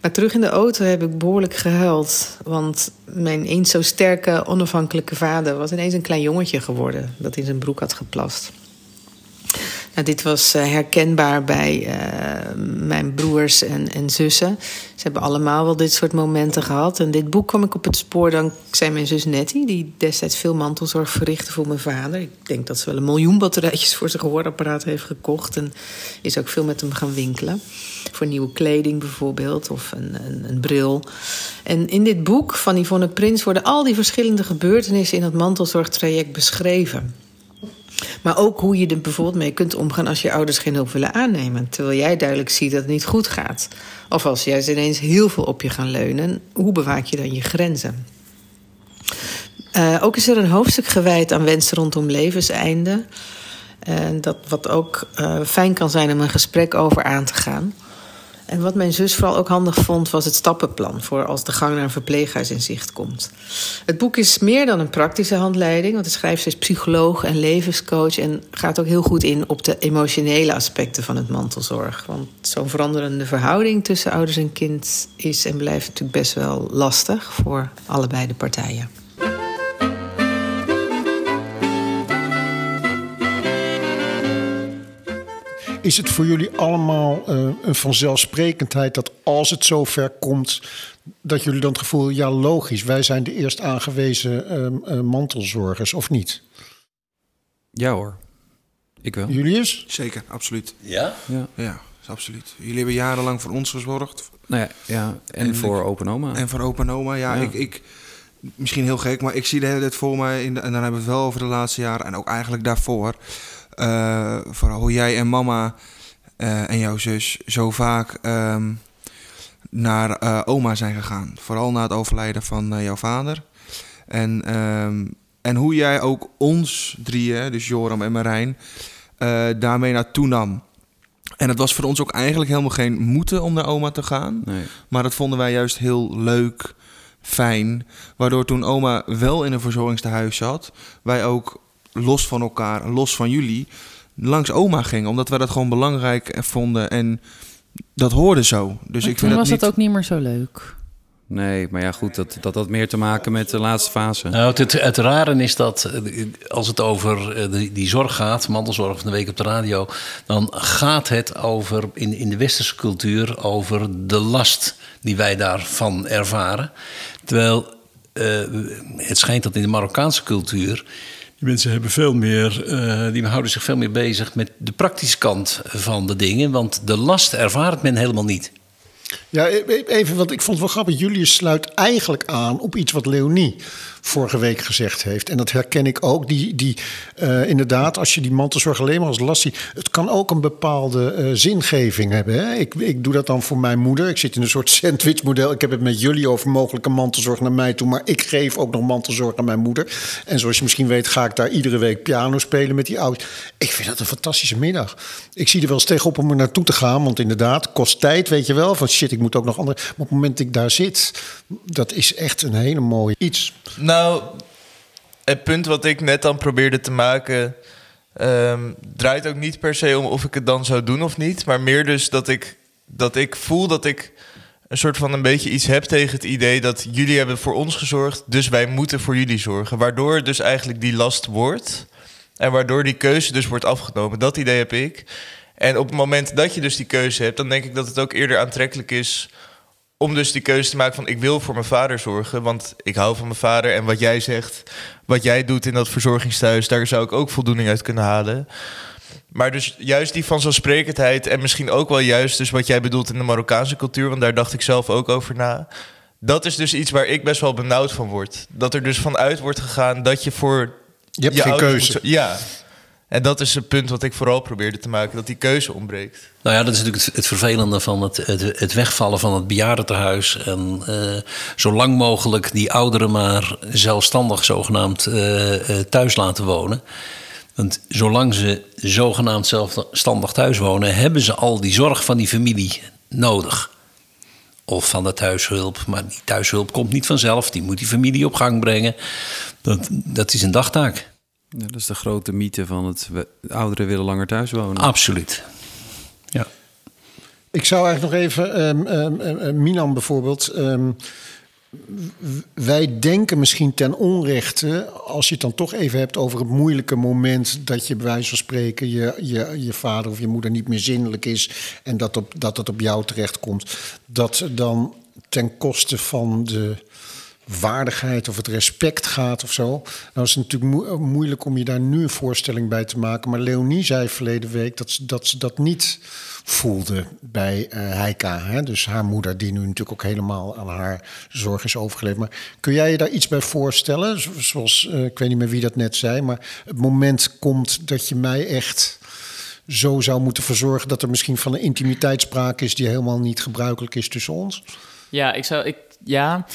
Maar terug in de auto heb ik behoorlijk gehuild. Want mijn eens zo sterke, onafhankelijke vader was ineens een klein jongetje geworden. Dat in zijn broek had geplast. Nou, dit was uh, herkenbaar bij uh, mijn broers en, en, zussen. Ze hebben allemaal wel dit soort momenten gehad. En dit boek kwam ik op het spoor dankzij mijn zus Nettie... die destijds veel mantelzorg verrichtte voor mijn vader. Ik denk dat ze wel een miljoen batterijtjes voor zijn gehoorapparaat heeft gekocht... en is ook veel met hem gaan winkelen. Voor nieuwe kleding bijvoorbeeld, of een, een, een bril. En in dit boek van Yvonne Prins... worden al die verschillende gebeurtenissen in het mantelzorgtraject beschreven... Maar ook hoe je er bijvoorbeeld mee kunt omgaan als je ouders geen hulp willen aannemen. Terwijl jij duidelijk ziet dat het niet goed gaat. Of als jij ineens heel veel op je gaan leunen, hoe bewaak je dan je grenzen? Uh, ook is er een hoofdstuk gewijd aan wensen rondom levenseinde. Uh, dat wat ook uh, fijn kan zijn om een gesprek over aan te gaan. En wat mijn zus vooral ook handig vond, was het stappenplan voor als de gang naar een verpleeghuis in zicht komt. Het boek is meer dan een praktische handleiding, want de schrijfster is psycholoog en levenscoach en gaat ook heel goed in op de emotionele aspecten van het mantelzorg. Want zo'n veranderende verhouding tussen ouders en kind is en blijft natuurlijk best wel lastig voor allebei de partijen. Is het voor jullie allemaal uh, een vanzelfsprekendheid dat als het zover komt, dat jullie dan het gevoel, ja logisch, wij zijn de eerst aangewezen uh, uh, mantelzorgers, of niet? Ja hoor, ik wel. Julius? Zeker, absoluut. Ja? Ja, ja absoluut. Jullie hebben jarenlang voor ons gezorgd. Nou ja, ja en, en voor ik, open oma. En voor open oma, ja. ja. Ik, ik, misschien heel gek, maar ik zie de hele tijd voor mij, in de, en dan hebben we het wel over de laatste jaren en ook eigenlijk daarvoor uh, vooral hoe jij en mama uh, en jouw zus zo vaak um, naar uh, oma zijn gegaan. Vooral na het overlijden van jouw vader. En, um, en hoe jij ook ons drieën, dus Joram en Marijn, daarmee naartoe nam. En het was voor ons ook eigenlijk helemaal geen moeten om naar oma te gaan. Nee. Maar dat vonden wij juist heel leuk, fijn. Waardoor toen oma wel in een verzorgingstehuis zat, wij ook los van elkaar, los van jullie, langs oma gingen. Omdat wij dat gewoon belangrijk vonden en dat hoorde zo. Dus maar ik vind toen was niet... het ook niet meer zo leuk. Nee, maar ja, goed, dat, dat had meer te maken met de laatste fase. Nou, het, het rare is dat eh, als het over eh, die, die zorg gaat, mantelzorg van de week op de radio, dan gaat het over in, in de westerse cultuur over de last die wij daarvan ervaren. Terwijl eh, het schijnt dat in de Marokkaanse cultuur. Die mensen hebben veel meer, eh, die houden zich veel meer bezig met de praktische kant van de dingen. Want de last ervaart men helemaal niet. Ja, e- even, want ik vond het wel grappig. Julius sluit eigenlijk aan op iets wat Leonie vorige week gezegd heeft. En dat herken ik ook. Die, die, eh, inderdaad, als je die mantelzorg alleen maar als last ziet... het kan ook een bepaalde eh, zingeving hebben. Hè? Ik, ik doe dat dan voor mijn moeder. Ik zit in een soort sandwichmodel. Ik heb het met jullie over mogelijke mantelzorg naar mij toe... maar ik geef ook nog mantelzorg aan mijn moeder. En zoals je misschien weet ga ik daar iedere week piano spelen met die ouders. Ik vind dat een fantastische middag. Ik zie er wel eens tegenop om er naartoe te gaan... want inderdaad, kost tijd, weet je wel. Van shit, ik moet ook nog andere... Maar op het moment dat ik daar zit, dat is echt een hele mooie iets... Nou, het punt wat ik net dan probeerde te maken... ehm, draait ook niet per se om of ik het dan zou doen of niet. Maar meer dus dat ik, dat ik voel dat ik een soort van een beetje iets heb tegen het idee... dat jullie hebben voor ons gezorgd, dus wij moeten voor jullie zorgen. Waardoor dus eigenlijk die last wordt... en waardoor die keuze dus wordt afgenomen. Dat idee heb ik. En op het moment dat je dus die keuze hebt... dan denk ik dat het ook eerder aantrekkelijk is om dus die keuze te maken van ik wil voor mijn vader zorgen, want ik hou van mijn vader en wat jij zegt, wat jij doet in dat verzorgingstehuis, daar zou ik ook voldoening uit kunnen halen. Maar dus juist die vanzelfsprekendheid en misschien ook wel juist dus wat jij bedoelt in de Marokkaanse cultuur, want daar dacht ik zelf ook over na. Dat is dus iets waar ik best wel benauwd van word. Dat er dus vanuit wordt gegaan dat je voor Je hebt geen keuze. moet ja. En dat is het punt wat ik vooral probeerde te maken, dat die keuze ontbreekt. Nou ja, dat is natuurlijk het, vervelende van het, het, wegvallen van het bejaardentehuis. En eh, zo lang mogelijk die ouderen maar zelfstandig zogenaamd eh, eh, thuis laten wonen. Want zolang ze zogenaamd zelfstandig thuis wonen, hebben ze al die zorg van die familie nodig. Of van de thuishulp. Maar die thuishulp komt niet vanzelf. Die moet die familie op gang brengen. Dat, dat is een dagtaak. Ja, dat is de grote mythe van het ouderen willen langer thuis wonen. Absoluut. Ja. Ik zou eigenlijk nog even, ehm, ehm, ehm, Milan bijvoorbeeld. ehm, wij denken misschien ten onrechte, als je het dan toch even hebt over het moeilijke moment dat je bij wijze van spreken je, je, je vader of je moeder niet meer zinnelijk is en dat, op, dat het op jou terechtkomt, dat dan ten koste van de waardigheid of het respect gaat of zo. Nou is het natuurlijk moe- moeilijk om je daar nu een voorstelling bij te maken. Maar Leonie zei verleden week dat ze dat, dat niet voelde bij eh Heika. Hè? Dus haar moeder, die nu natuurlijk ook helemaal aan haar zorg is overgeleverd. Maar kun jij je daar iets bij voorstellen? Zo- Zoals, eh, ik weet niet meer wie dat net zei, maar het moment komt dat je mij echt zo zou moeten verzorgen dat er misschien van een intimiteit sprake is die helemaal niet gebruikelijk is tussen ons? Ja, ik zou. Ik, ja,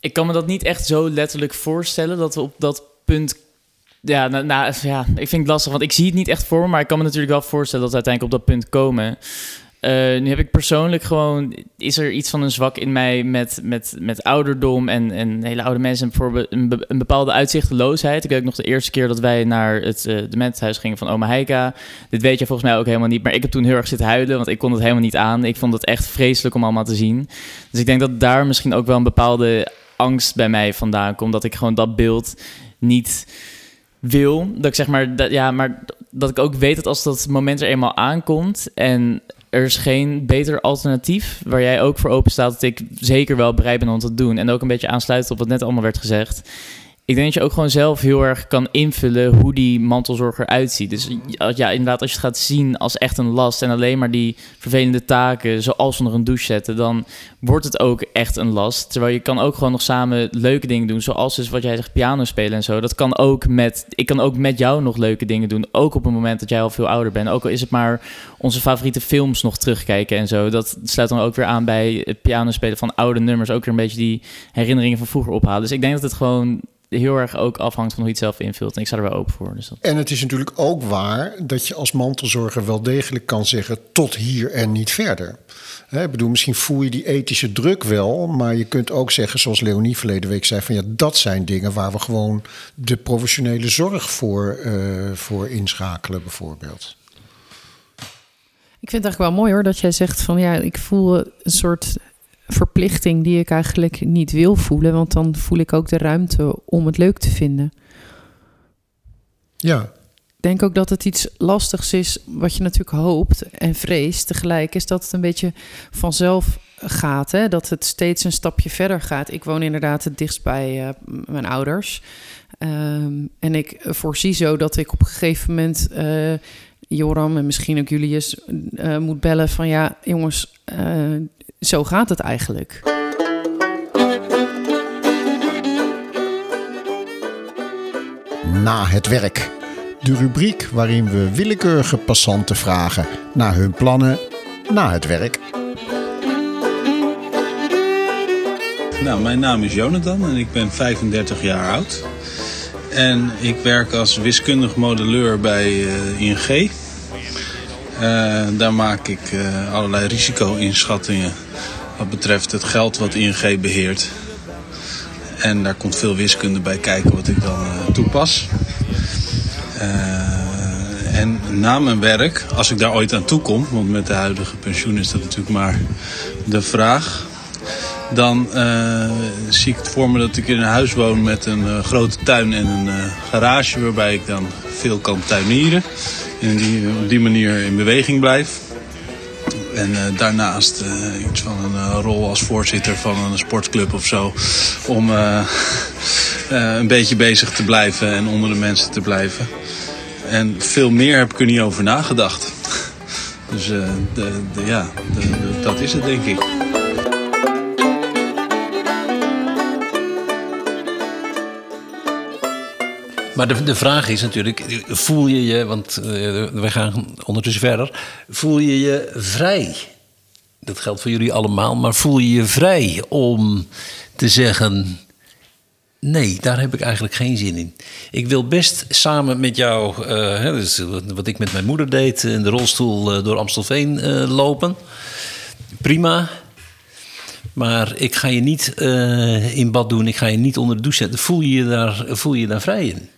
ik kan me dat niet echt zo letterlijk voorstellen dat we op dat punt. Ja, ja, ik vind het lastig, want ik zie het niet echt voor me, maar ik kan me natuurlijk wel voorstellen dat we uiteindelijk op dat punt komen. Eh, nu heb ik persoonlijk gewoon, is er iets van een zwak in mij met, met, met ouderdom en, en hele oude mensen. En bijvoorbeeld een, be- een bepaalde uitzichtloosheid. Ik weet ook nog de eerste keer dat wij naar het uh, dementenhuis gingen van oma Heika. Dit weet je volgens mij ook helemaal niet, maar ik heb toen heel erg zitten huilen, want ik kon het helemaal niet aan. Ik vond het echt vreselijk om allemaal te zien. Dus ik denk dat daar misschien ook wel een bepaalde angst bij mij vandaan komt. Dat ik gewoon dat beeld niet wil. Dat ik zeg maar, dat, ja, maar dat ik ook weet dat als dat moment er eenmaal aankomt en er is geen beter alternatief waar jij ook voor open staat, dat ik zeker wel bereid ben om te doen. En ook een beetje aansluitend op wat net allemaal werd gezegd. Ik denk dat je ook gewoon zelf heel erg kan invullen hoe die mantelzorg eruit ziet. Dus ja, inderdaad, als je het gaat zien als echt een last en alleen maar die vervelende taken, zoals onder een douche zetten, dan wordt het ook echt een last. Terwijl je kan ook gewoon nog samen leuke dingen doen, zoals dus wat jij zegt, piano spelen en zo. Dat kan ook met, ik kan ook met jou nog leuke dingen doen, ook op het moment dat jij al veel ouder bent. Ook al is het maar onze favoriete films nog terugkijken en zo. Dat sluit dan ook weer aan bij het piano spelen van oude nummers, ook weer een beetje die herinneringen van vroeger ophalen. Dus ik denk dat het gewoon heel erg ook afhangt van hoe je het zelf invult. En ik sta er wel open voor. Dus dat... En het is natuurlijk ook waar dat je als mantelzorger wel degelijk kan zeggen tot hier en niet verder. Hè, ik bedoel, misschien voel je die ethische druk wel, maar je kunt ook zeggen, zoals Leonie verleden week zei, van ja, dat zijn dingen waar we gewoon de professionele zorg voor, uh, voor inschakelen, bijvoorbeeld. Ik vind het eigenlijk wel mooi hoor dat jij zegt van ja, ik voel een soort verplichting die ik eigenlijk niet wil voelen. Want dan voel ik ook de ruimte om het leuk te vinden. Ja, Ik denk ook dat het iets lastigs is, wat je natuurlijk hoopt en vreest tegelijk, is dat het een beetje vanzelf gaat. Hè? Dat het steeds een stapje verder gaat. Ik woon inderdaad het dichtst bij eh, mijn ouders. Ehm, en ik voorzie zo dat ik op een gegeven moment eh, Joram en misschien ook Julius eh, moet bellen van ja, jongens, zo gaat het eigenlijk. na het werk. De rubriek waarin we willekeurige passanten vragen naar hun plannen na het werk. Nou, mijn naam is Jonathan en ik ben 35 jaar oud. En ik werk als wiskundig modelleur bij eh, ING. Eh, daar maak ik eh, allerlei risico-inschattingen wat betreft het geld wat ING beheert. En daar komt veel wiskunde bij kijken wat ik dan eh, toepas. Eh, en na mijn werk, als ik daar ooit aan toe kom, want met de huidige pensioen is dat natuurlijk maar de vraag. Dan eh, zie ik het voor me dat ik in een huis woon met een grote tuin en een garage waarbij ik dan veel kan tuinieren. En die, op die manier in beweging blijf. En eh, daarnaast eh, iets van een eh, rol als voorzitter van een sportclub of zo. Om een beetje bezig te blijven en onder de mensen te blijven. En veel meer heb ik er niet over nagedacht. Dus de, ja, de- dat is het denk ik. Maar de, de vraag is natuurlijk, voel je je, want eh, we gaan ondertussen verder, voel je je vrij? Dat geldt voor jullie allemaal, maar voel je je vrij om te zeggen, nee, daar heb ik eigenlijk geen zin in. Ik wil best samen met jou, eh, dus wat- ik met mijn moeder deed, in de rolstoel eh, door Amstelveen eh, lopen. Prima. Maar ik ga je niet eh, in bad doen, ik ga je niet onder de douche zetten. Voel je je daar, voel je je daar vrij in?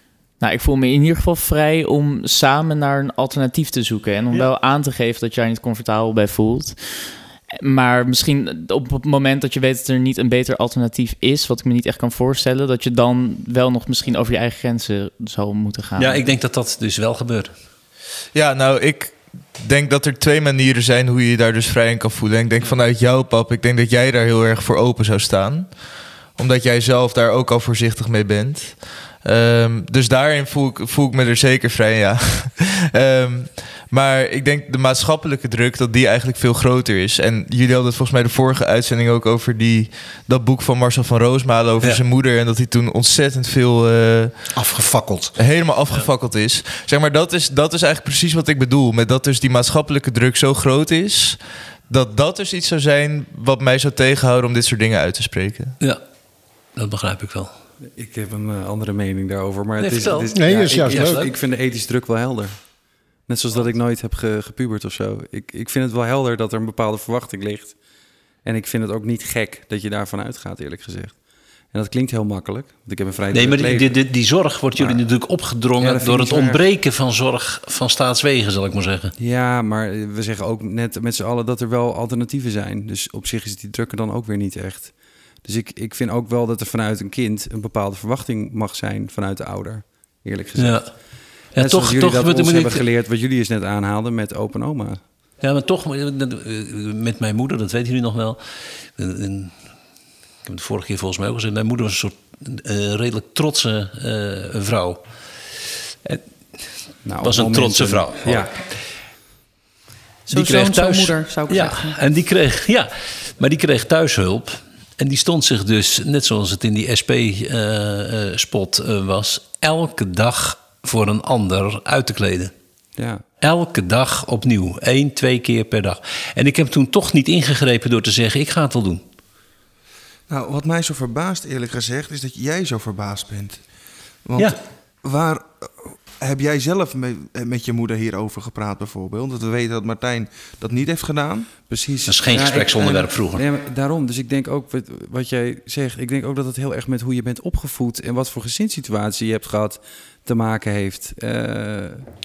Nou, ik voel me in ieder geval vrij om samen naar een alternatief te zoeken. En om wel aan te geven dat jij niet comfortabel bij voelt. Maar misschien op het moment dat je weet dat er niet een beter alternatief is, wat ik me niet echt kan voorstellen, dat je dan wel nog misschien over je eigen grenzen zou moeten gaan. Ja, ik denk dat dat dus wel gebeurt. Ja, nou, ik denk dat er twee manieren zijn hoe je je daar dus vrij in kan voelen. En ik denk vanuit jou, pap, ik denk dat jij daar heel erg voor open zou staan. Omdat jij zelf daar ook al voorzichtig mee bent. Ehm, dus daarin voel ik, voel ik me er zeker vrij, ja. Ehm, maar ik denk de maatschappelijke druk, dat die eigenlijk veel groter is. En jullie hadden het volgens mij de vorige uitzending ook over die, dat boek van Marcel van Roosmalen over Ja. zijn moeder. En dat hij toen ontzettend veel... eh, Afgefakkeld. helemaal afgefakkeld is. Zeg maar, dat is, dat is eigenlijk precies wat ik bedoel. Met dat dus die maatschappelijke druk zo groot is... dat dat dus iets zou zijn wat mij zou tegenhouden om dit soort dingen uit te spreken. Ja, dat begrijp ik wel. Ik heb een eh, andere mening daarover. Maar Nee, het is, het is- Nee, ja, is ik, juist ik- leuk. ik vind de ethische druk wel helder. Net zoals dat ik nooit heb ge, gepubert of zo. Ik, ik vind het wel helder dat er een bepaalde verwachting ligt. En ik vind het ook niet gek dat je daarvan uitgaat, eerlijk gezegd. En dat klinkt heel makkelijk, want ik heb een vrij Nee, maar die, die, die, die zorg wordt jullie Maar- natuurlijk opgedrongen door het erg. ontbreken van zorg van staatswegen, zal ik maar zeggen. Ja, maar we zeggen ook net met z'n allen dat er wel alternatieven zijn. Dus op zich is die druk er dan ook weer niet echt. Dus ik, ik vind ook wel dat er vanuit een kind een bepaalde verwachting mag zijn vanuit de ouder, eerlijk gezegd. Ja, zoals toch, jullie toch dat ons moet hebben ik- geleerd, wat jullie eens net aanhaalden met open oma. Ja, maar toch, eh, met mijn moeder, dat weten jullie nog wel. Eh, en Ik heb het vorige keer volgens mij ook gezegd. Mijn moeder was een soort eh, redelijk trotse eh, vrouw. En Nou, was een trotse vrouw. Ja, Zo zoon, zo moeder, zou ik ja, zeggen. En die kreeg, ja, maar die kreeg thuishulp. En die stond zich dus, net zoals het in die SP-spot eh, was, elke dag voor een ander uit te kleden. ja. Elke dag opnieuw. Eén, twee keer per dag. En ik heb toen toch niet ingegrepen door te zeggen: ik ga het wel doen. Nou, wat mij zo verbaast, eerlijk gezegd, is dat jij zo verbaasd bent. Want Ja. waar eh, heb jij zelf me- eh, met je moeder hierover gepraat, bijvoorbeeld? Dat we weten dat Martijn dat niet heeft gedaan. Precies. Dat is geen Ja, gespreksonderwerp en- vroeger. Nee, daarom. Dus ik denk ook, wat, wat jij zegt... ik denk ook dat het heel erg met hoe je bent opgevoed... en wat voor gezinssituatie je hebt gehad te maken heeft. Eh,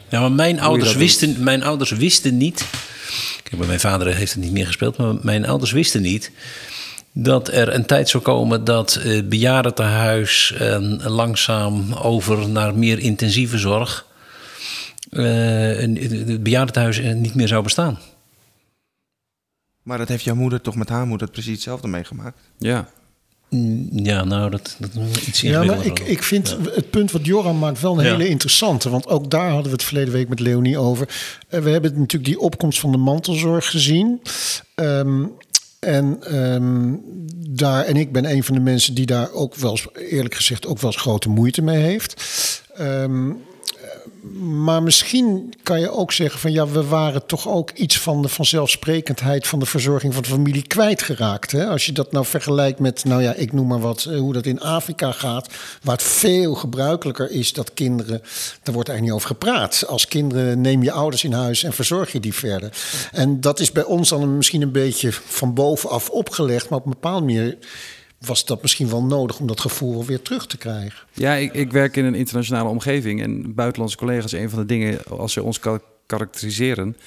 Ja, maar mijn ouders, wisten, mijn ouders wisten niet. Kijk, bij mijn vader heeft het niet meer gespeeld, maar mijn ouders wisten niet dat er een tijd zou komen dat eh bejaardentehuis en langzaam over naar meer intensieve zorg. eh, een- het bejaardentehuis eh, niet meer zou bestaan. Maar dat heeft jouw moeder toch met haar moeder precies hetzelfde meegemaakt? Ja. Mm, Ja, nou, dat, dat is iets Ja, maar ik, ik vind het punt wat Joram maakt wel een Ja. hele interessante. Want ook daar hadden we het verleden week met Leonie over. Eh, we hebben natuurlijk die opkomst van de mantelzorg gezien. Ehm, en, ehm, daar, en ik ben een van de mensen die daar ook wel eens, eerlijk gezegd, ook wel eens grote moeite mee heeft. Ehm, maar misschien kan je ook zeggen van ja, we waren toch ook iets van de vanzelfsprekendheid van de verzorging van de familie kwijtgeraakt. Hè? Als je dat nou vergelijkt met, nou ja, ik noem maar wat, eh, hoe dat in Afrika gaat, waar het veel gebruikelijker is dat kinderen, daar wordt eigenlijk niet over gepraat. Als kinderen neem je ouders in huis en verzorg je die verder. En dat is bij ons dan misschien een beetje van bovenaf opgelegd, maar op een bepaalde manier was dat misschien wel nodig om dat gevoel weer terug te krijgen. Ja, ik, ik werk in een internationale omgeving. En buitenlandse collega's, een van de dingen, als ze ons ka- karakteriseren,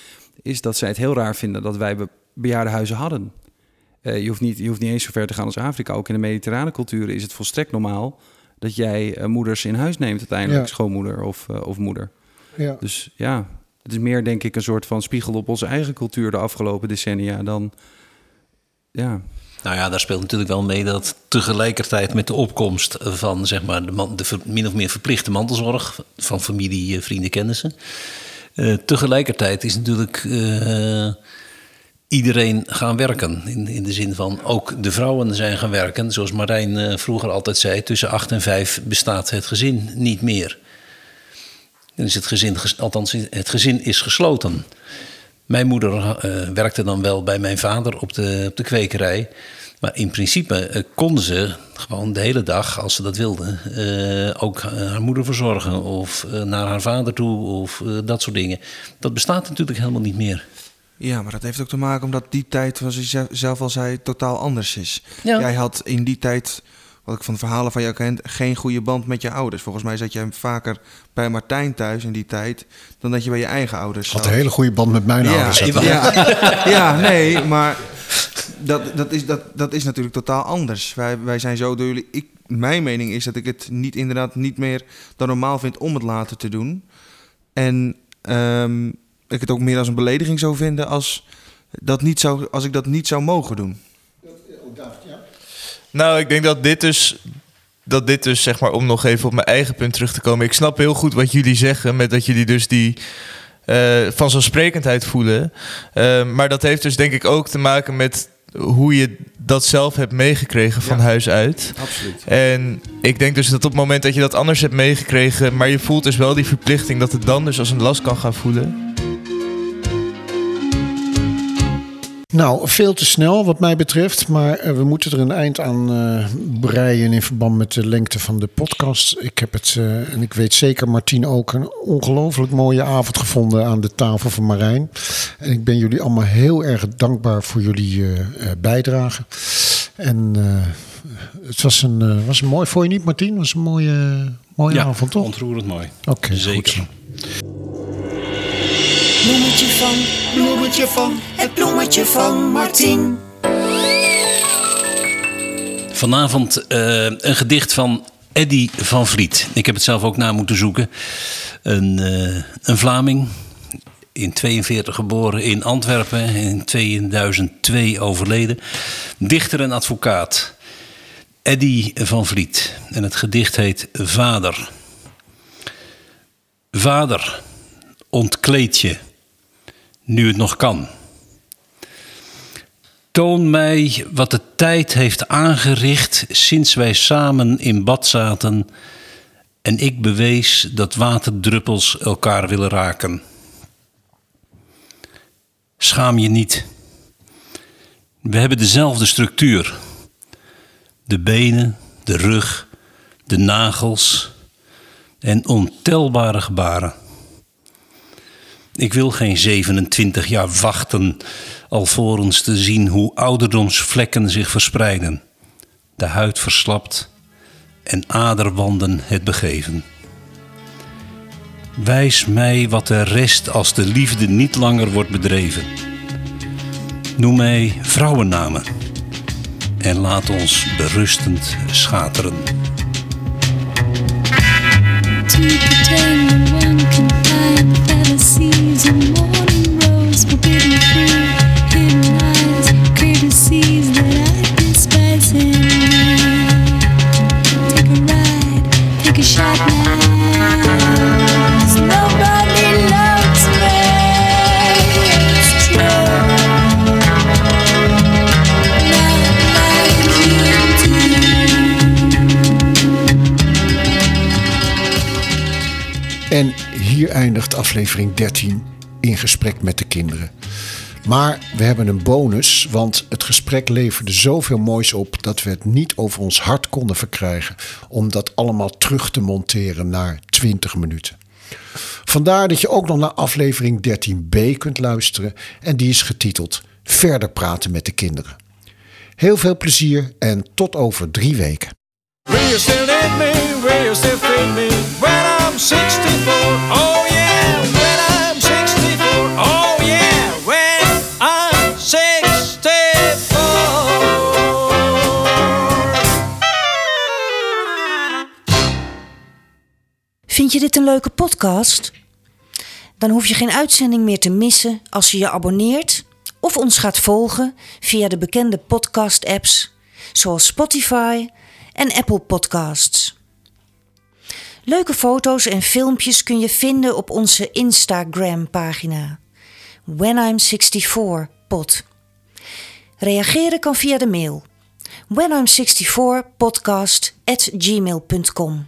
is dat zij het heel raar vinden dat wij be- bejaardenhuizen hadden. Eh, je, hoeft niet, je hoeft niet eens zo ver te gaan als Afrika. Ook in de mediterrane culturen is het volstrekt normaal dat jij eh, moeders in huis neemt uiteindelijk, Ja. schoonmoeder of, eh, of moeder. Ja. Dus ja, het is meer denk ik een soort van spiegel op onze eigen cultuur de afgelopen decennia dan... Ja, Nou ja, daar speelt natuurlijk wel mee dat tegelijkertijd met de opkomst van zeg maar, de, min of meer verplichte mantelzorg van familie, eh, vrienden, kennissen. eh, tegelijkertijd is natuurlijk eh, iedereen gaan werken. In, in de zin van ook de vrouwen zijn gaan werken. Zoals Marijn vroeger altijd zei, tussen acht en vijf bestaat het gezin niet meer. Dan is het gezin, althans, het gezin is gesloten. Mijn moeder eh, werkte dan wel bij mijn vader op de, op de kwekerij. Maar in principe eh, konden ze gewoon de hele dag, als ze dat wilden, eh, ook haar moeder verzorgen. Of eh, naar haar vader toe, of dat soort dingen. Dat bestaat natuurlijk helemaal niet meer. Ja, maar dat heeft ook te maken omdat die tijd, zoals je ze- zelf al zei, totaal anders is. Ja. Jij had in die tijd, wat ik van de verhalen van jou ken, geen goede band met je ouders. Volgens mij zat jij vaker bij Martijn thuis in die tijd dan dat je bij je eigen ouders Ik had zat. een hele goede band met mijn ja, ouders. Ja, ja, nee, maar dat, dat, is, dat, dat is natuurlijk totaal anders. Wij, wij zijn zo door jullie. Ik, mijn mening is dat ik het niet inderdaad niet meer dan normaal vind om het later te doen. En ehm, ik het ook meer als een belediging zou vinden als, dat niet zou, als ik dat niet zou mogen doen. Nou, ik denk dat dit dus, dat dit dus, zeg maar, om nog even op mijn eigen punt terug te komen. Ik snap heel goed wat jullie zeggen, met dat jullie dus die eh vanzelfsprekendheid voelen. Eh, maar dat heeft dus denk ik ook te maken met hoe je dat zelf hebt meegekregen van Ja. huis uit. Absoluut. En ik denk dus dat op het moment dat je dat anders hebt meegekregen, maar je voelt dus wel die verplichting, dat het dan dus als een last kan gaan voelen. Nou, veel te snel wat mij betreft. Maar eh, we moeten er een eind aan eh, breien in verband met de lengte van de podcast. Ik heb het, eh, en ik weet zeker Martien ook, een ongelooflijk mooie avond gevonden aan de tafel van Marijn. En ik ben jullie allemaal heel erg dankbaar voor jullie eh, bijdrage. En het was een, was een mooi, voor je niet Martien? Het was een mooie, mooie Ja, avond toch? ontroerend mooi. Oké, Zeker. goed. Bloemetje van, bloemetje van, het bloemetje van Martien. Vanavond eh, een gedicht van Eddy van Vliet. Ik heb het zelf ook na moeten zoeken. Een, eh, een Vlaming. In 42 geboren in Antwerpen. In 2002 overleden. Dichter en advocaat. Eddy van Vliet. En het gedicht heet Vader. Vader, ontkleed je. Nu het nog kan. Toon mij wat de tijd heeft aangericht sinds wij samen in bad zaten en ik bewees dat waterdruppels elkaar willen raken. Schaam je niet. We hebben dezelfde structuur. De benen, de rug, de nagels en ontelbare gebaren. Ik wil geen 27 jaar wachten alvorens te zien hoe ouderdomsvlekken zich verspreiden, de huid verslapt en aderwanden het begeven. Wijs mij wat er rest als de liefde niet langer wordt bedreven. Noem mij vrouwennamen. en laat ons berustend schateren. in eindigt aflevering 13 in gesprek met de kinderen. Maar we hebben een bonus, want het gesprek leverde zoveel moois op dat we het niet over ons hart konden verkrijgen om dat allemaal terug te monteren naar 20 minuten. Vandaar dat je ook nog naar aflevering 13b kunt luisteren en die is getiteld Verder praten met de kinderen. Heel veel plezier en tot over drie weken. 64? Oh yeah, when I'm 64. Oh yeah, when I'm 64. Vind je dit een leuke podcast? Dan hoef je geen uitzending meer te missen als je je abonneert of ons gaat volgen via de bekende podcast-apps zoals Spotify en Apple Podcasts. Leuke foto's en filmpjes kun je vinden op onze Instagram-pagina When I'm 64 pod. Reageren kan via de mail when I'm 64 podcast at gmail.com.